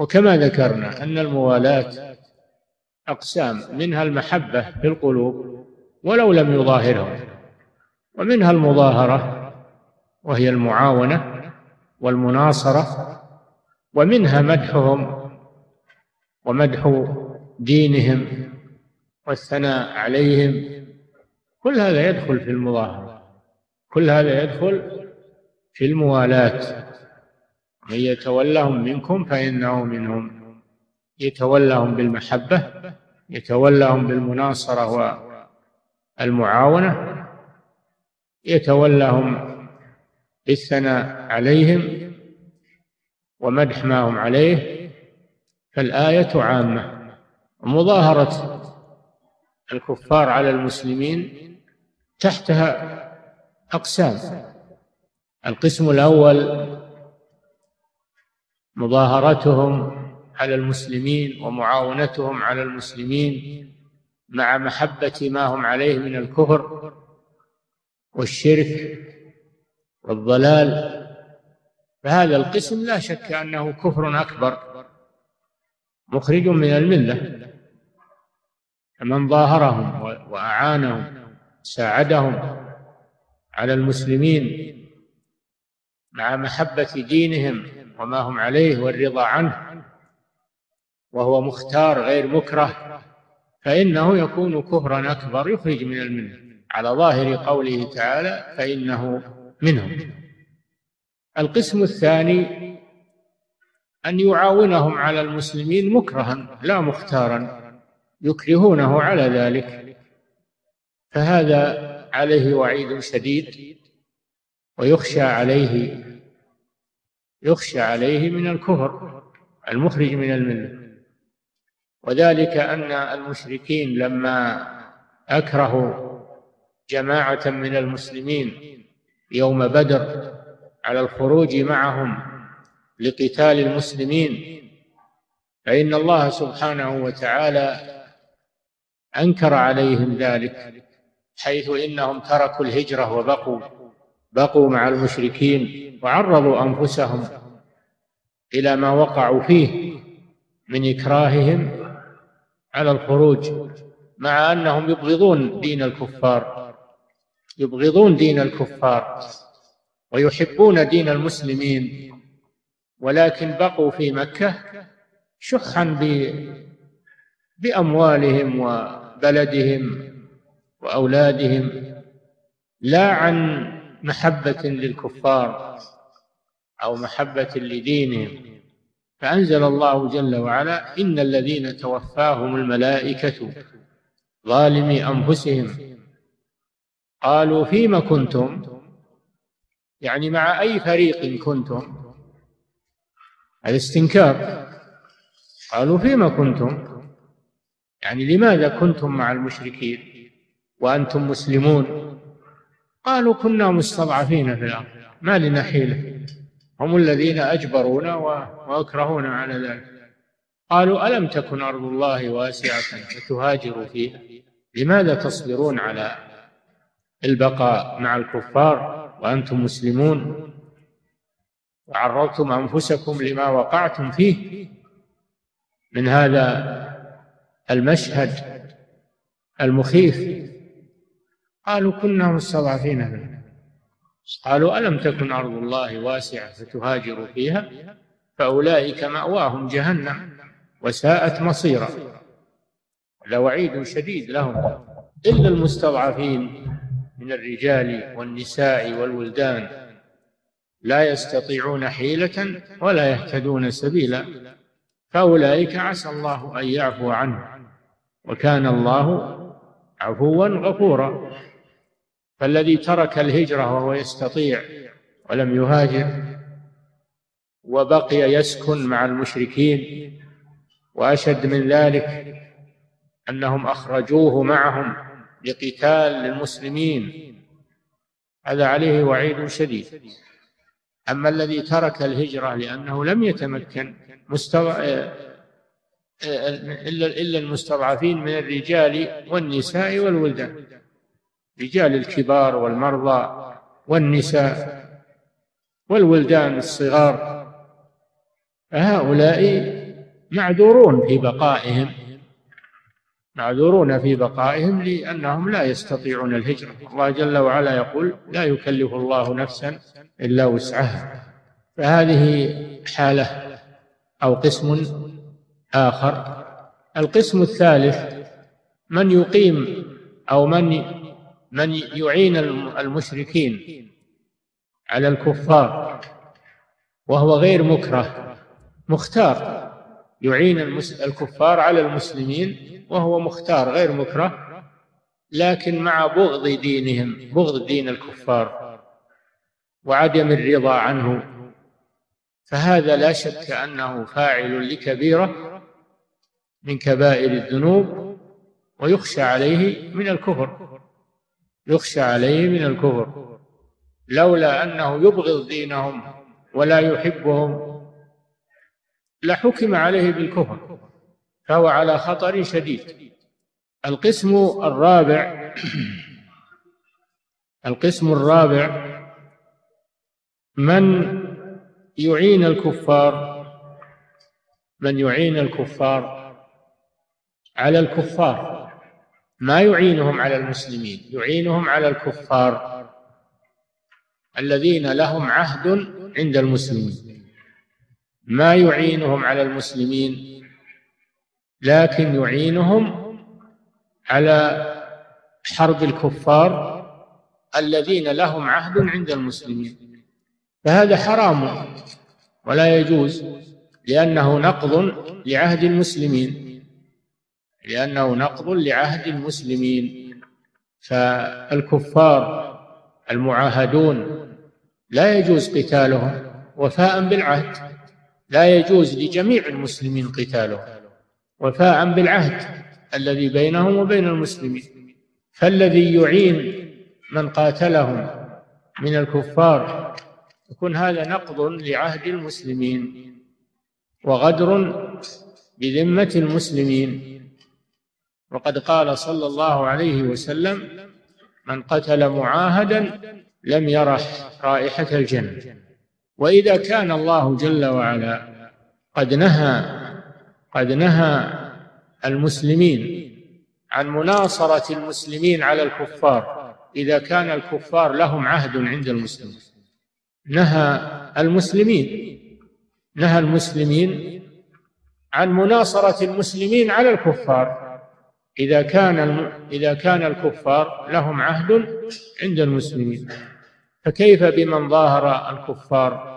وكما ذكرنا أن الموالاة أقسام منها المحبة في القلوب ولو لم يظاهرهم ومنها المظاهرة وهي المعاونة والمناصرة ومنها مدحهم ومدح دينهم والثناء عليهم كل هذا يدخل في المظاهرة كل هذا يدخل في الموالاة من يتولهم منكم فإنه منهم. يتولهم بالمحبة يتولهم بالمناصرة والمعاونة يتولهم بالثناء عليهم ومدح ما هم عليه فالآية عامة. مظاهرة الكفار على المسلمين تحتها أقسام. القسم الأول مظاهرتهم على المسلمين ومعاونتهم على المسلمين مع محبة ما هم عليه من الكفر والشرك والضلال. فهذا القسم لا شك أنه كفر أكبر مخرج من الملة. فمن ظاهرهم وأعانهم ساعدهم على المسلمين مع محبة دينهم وما هم عليه والرضا عنه وهو مختار غير مكره فإنه يكون كفرا أكبر يخرج من الملة على ظاهر قوله تعالى فإنه منهم. القسم الثاني أن يعاونهم على المسلمين مكرها لا مختارا يكرهونه على ذلك. فهذا عليه وعيد شديد ويخشى عليه يخشى عليه من الكفر المخرج من الملة. وذلك أن المشركين لما أكرهوا جماعة من المسلمين يوم بدر على الخروج معهم لقتال المسلمين فإن الله سبحانه وتعالى أنكر عليهم ذلك حيث إنهم تركوا الهجرة وبقوا. بقوا مع المشركين وعرضوا أنفسهم إلى ما وقعوا فيه من إكراههم على الخروج مع أنهم يبغضون دين الكفار يبغضون دين الكفار ويحبون دين المسلمين ولكن بقوا في مكة شحا بأموالهم وبلدهم وأولادهم لا عن محبة للكفار أو محبة لدينهم. فأنزل الله جل وعلا إن الذين توفاهم الملائكة ظالمي أنفسهم. قالوا فيم كنتم؟ يعني مع أي فريق كنتم؟ الاستنكار. قالوا فيم كنتم؟ يعني لماذا كنتم مع المشركين وأنتم مسلمون؟ قالوا كنا مستضعفين في الأرض. ما لنا حيلة. هم الذين أجبرونا وأكرهونا على ذلك. قالوا ألم تكن أرض الله واسعة فتهاجروا فيها؟ لماذا تصبرون على البقاء مع الكفار وأنتم مسلمون؟ وعرضتم أنفسكم لما وقعتم فيه؟ من هذا المشهد المخيف قالوا كنا مستضعفين في الأرض قالوا ألم تكن أرض الله واسعة فتهاجروا فيها؟ فأولئك مأواهم جهنم وساءت مصيرا. لوعيد شديد لهم. إلا المستضعفين من الرجال والنساء والولدان لا يستطيعون حيلة ولا يهتدون سبيلا. فأولئك عسى الله أن يعفو عنهم وكان الله عفوا غفورا. فالذي ترك الهجرة وهو يستطيع ولم يهاجر وبقي يسكن مع المشركين وأشد من ذلك أنهم أخرجوه معهم لقتال المسلمين. هذا عليه وعيد شديد. أما الذي ترك الهجرة لأنه لم يتمكن مستوى إلا إلا المستضعفين من الرجال والنساء والولدان. رجال الكبار والمرضى والنساء والولدان الصغار فهؤلاء معذورون في بقائهم معذورون في بقائهم لأنهم لا يستطيعون الهجرة. الله جل وعلا يقول لا يكلف الله نفسا إلا وسعها. فهذه حالة أو قسم آخر. القسم الثالث من يقيم أو من من يعين المشركين على الكفار وهو غير مكره مختار. يعين الكفار على المسلمين وهو مختار غير مكره لكن مع بغض دينهم بغض دين الكفار وعدم الرضا عنه. فهذا لا شك أنه فاعل لكبيرة من كبائر الذنوب ويخشى عليه من الكفر. يخشى عليه من الكفر. لولا أنه يبغض دينهم ولا يحبهم لحكم عليه بالكفر فهو على خطر شديد. القسم الرابع القسم الرابع من يعين الكفار من يعين الكفار على الكفار. ما يعينهم على المسلمين يعينهم على الكفار الذين لهم عهد عند المسلمين. ما يعينهم على المسلمين لكن يعينهم على حرب الكفار الذين لهم عهد عند المسلمين. فهذا حرام ولا يجوز لأنه نقض لعهد المسلمين. لأنه نقض لعهد المسلمين. فالكفار المعاهدون لا يجوز قتالهم وفاء بالعهد لا يجوز لجميع المسلمين قتالهم وفاء بالعهد الذي بينهم وبين المسلمين. فالذي يعين من قاتلهم من الكفار يكون هذا نقض لعهد المسلمين وغدر بذمة المسلمين. وقد قال صلى الله عليه وسلم من قتل معاهدا لم يرح رائحة الجنة. وإذا كان الله جل وعلا قد نهى قد نهى المسلمين عن مناصرة المسلمين على الكفار إذا كان الكفار لهم عهد عند المسلمين نهى المسلمين نهى المسلمين عن مناصرة المسلمين على الكفار. إذا كان إذا كان الكفار لهم عهد عند المسلمين. فكيف بمن ظاهر الكفار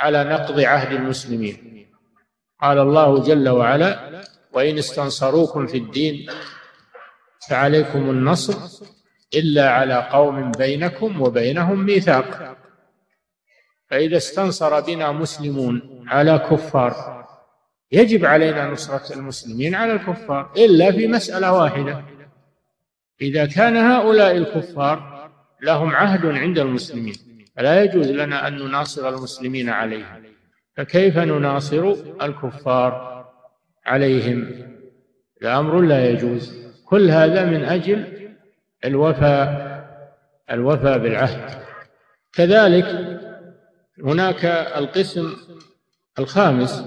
على نقض عهد المسلمين؟ قال الله جل وعلا وإن استنصروكم في الدين فعليكم النصر إلا على قوم بينكم وبينهم ميثاق. فإذا استنصر بنا مسلمون على كفار يجب علينا نصرة المسلمين على الكفار إلا في مسألة واحدة. إذا كان هؤلاء الكفار لهم عهد عند المسلمين فلا يجوز لنا أن نناصر المسلمين عليهم. فكيف نناصر الكفار عليهم؟ الأمر لا يجوز. كل هذا من أجل الوفاء الوفاء بالعهد. كذلك هناك القسم الخامس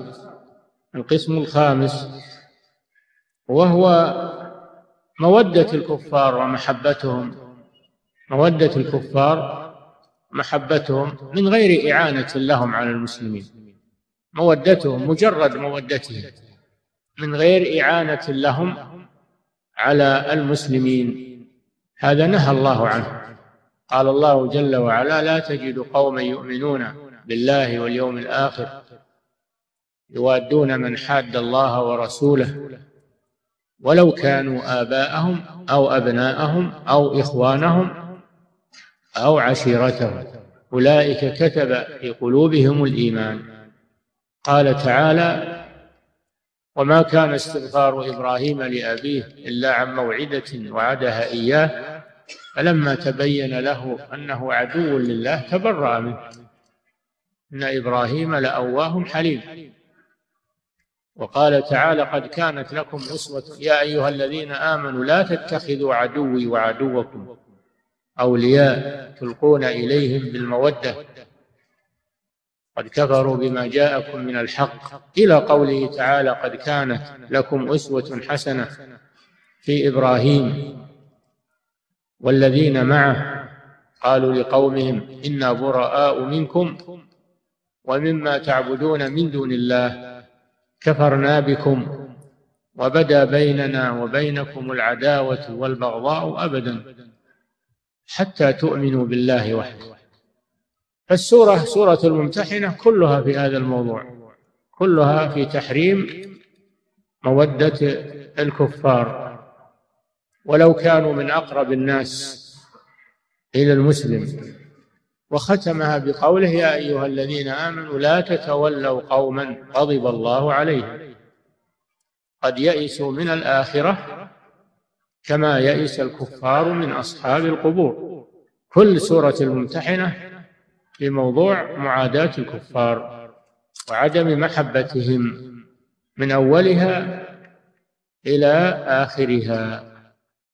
القسم الخامس وهو مودة الكفار ومحبتهم. مودة الكفار محبتهم من غير إعانة لهم على المسلمين. مودتهم مجرد مودتهم من غير إعانة لهم على المسلمين. هذا نهى الله عنه. قال الله جل وعلا لا تجد قوما يؤمنون بالله واليوم الآخر يوادون من حاد الله ورسوله ولو كانوا آباءهم أو أبناءهم أو إخوانهم أو عشيرتهم. أولئك كتب في قلوبهم الإيمان. قال تعالى وما كان استغفار إبراهيم لأبيه إلا عن موعدة وعدها إياه فلما تبين له أنه عدو لله تبرأ منه. إن إبراهيم لاواه حليم. وقال تعالى قد كانت لكم أسوة يا أيها الذين آمنوا لا تتخذوا عدوي وعدوكم أولياء تلقون إليهم بالمودة. قد كفروا بما جاءكم من الحق. إلى قوله تعالى قد كانت لكم أسوة حسنة في إبراهيم والذين معه. قالوا لقومهم إنا براء منكم ومما تعبدون من دون الله. كفرنا بكم وبدا بيننا وبينكم العداوة والبغضاء أبدا حتى تؤمنوا بالله وحده. فالسورة سورة الممتحنة كلها في هذا الموضوع كلها في تحريم مودة الكفار. ولو كانوا من أقرب الناس إلى المسلم وختمها بقوله يا أيها الذين آمنوا لا تتولوا قوما غضب الله عليهم. قد يئسوا من الآخرة كما يئس الكفار من أصحاب القبور. كل سورة الممتحنة في موضوع معاداة الكفار وعدم محبتهم من أولها إلى آخرها.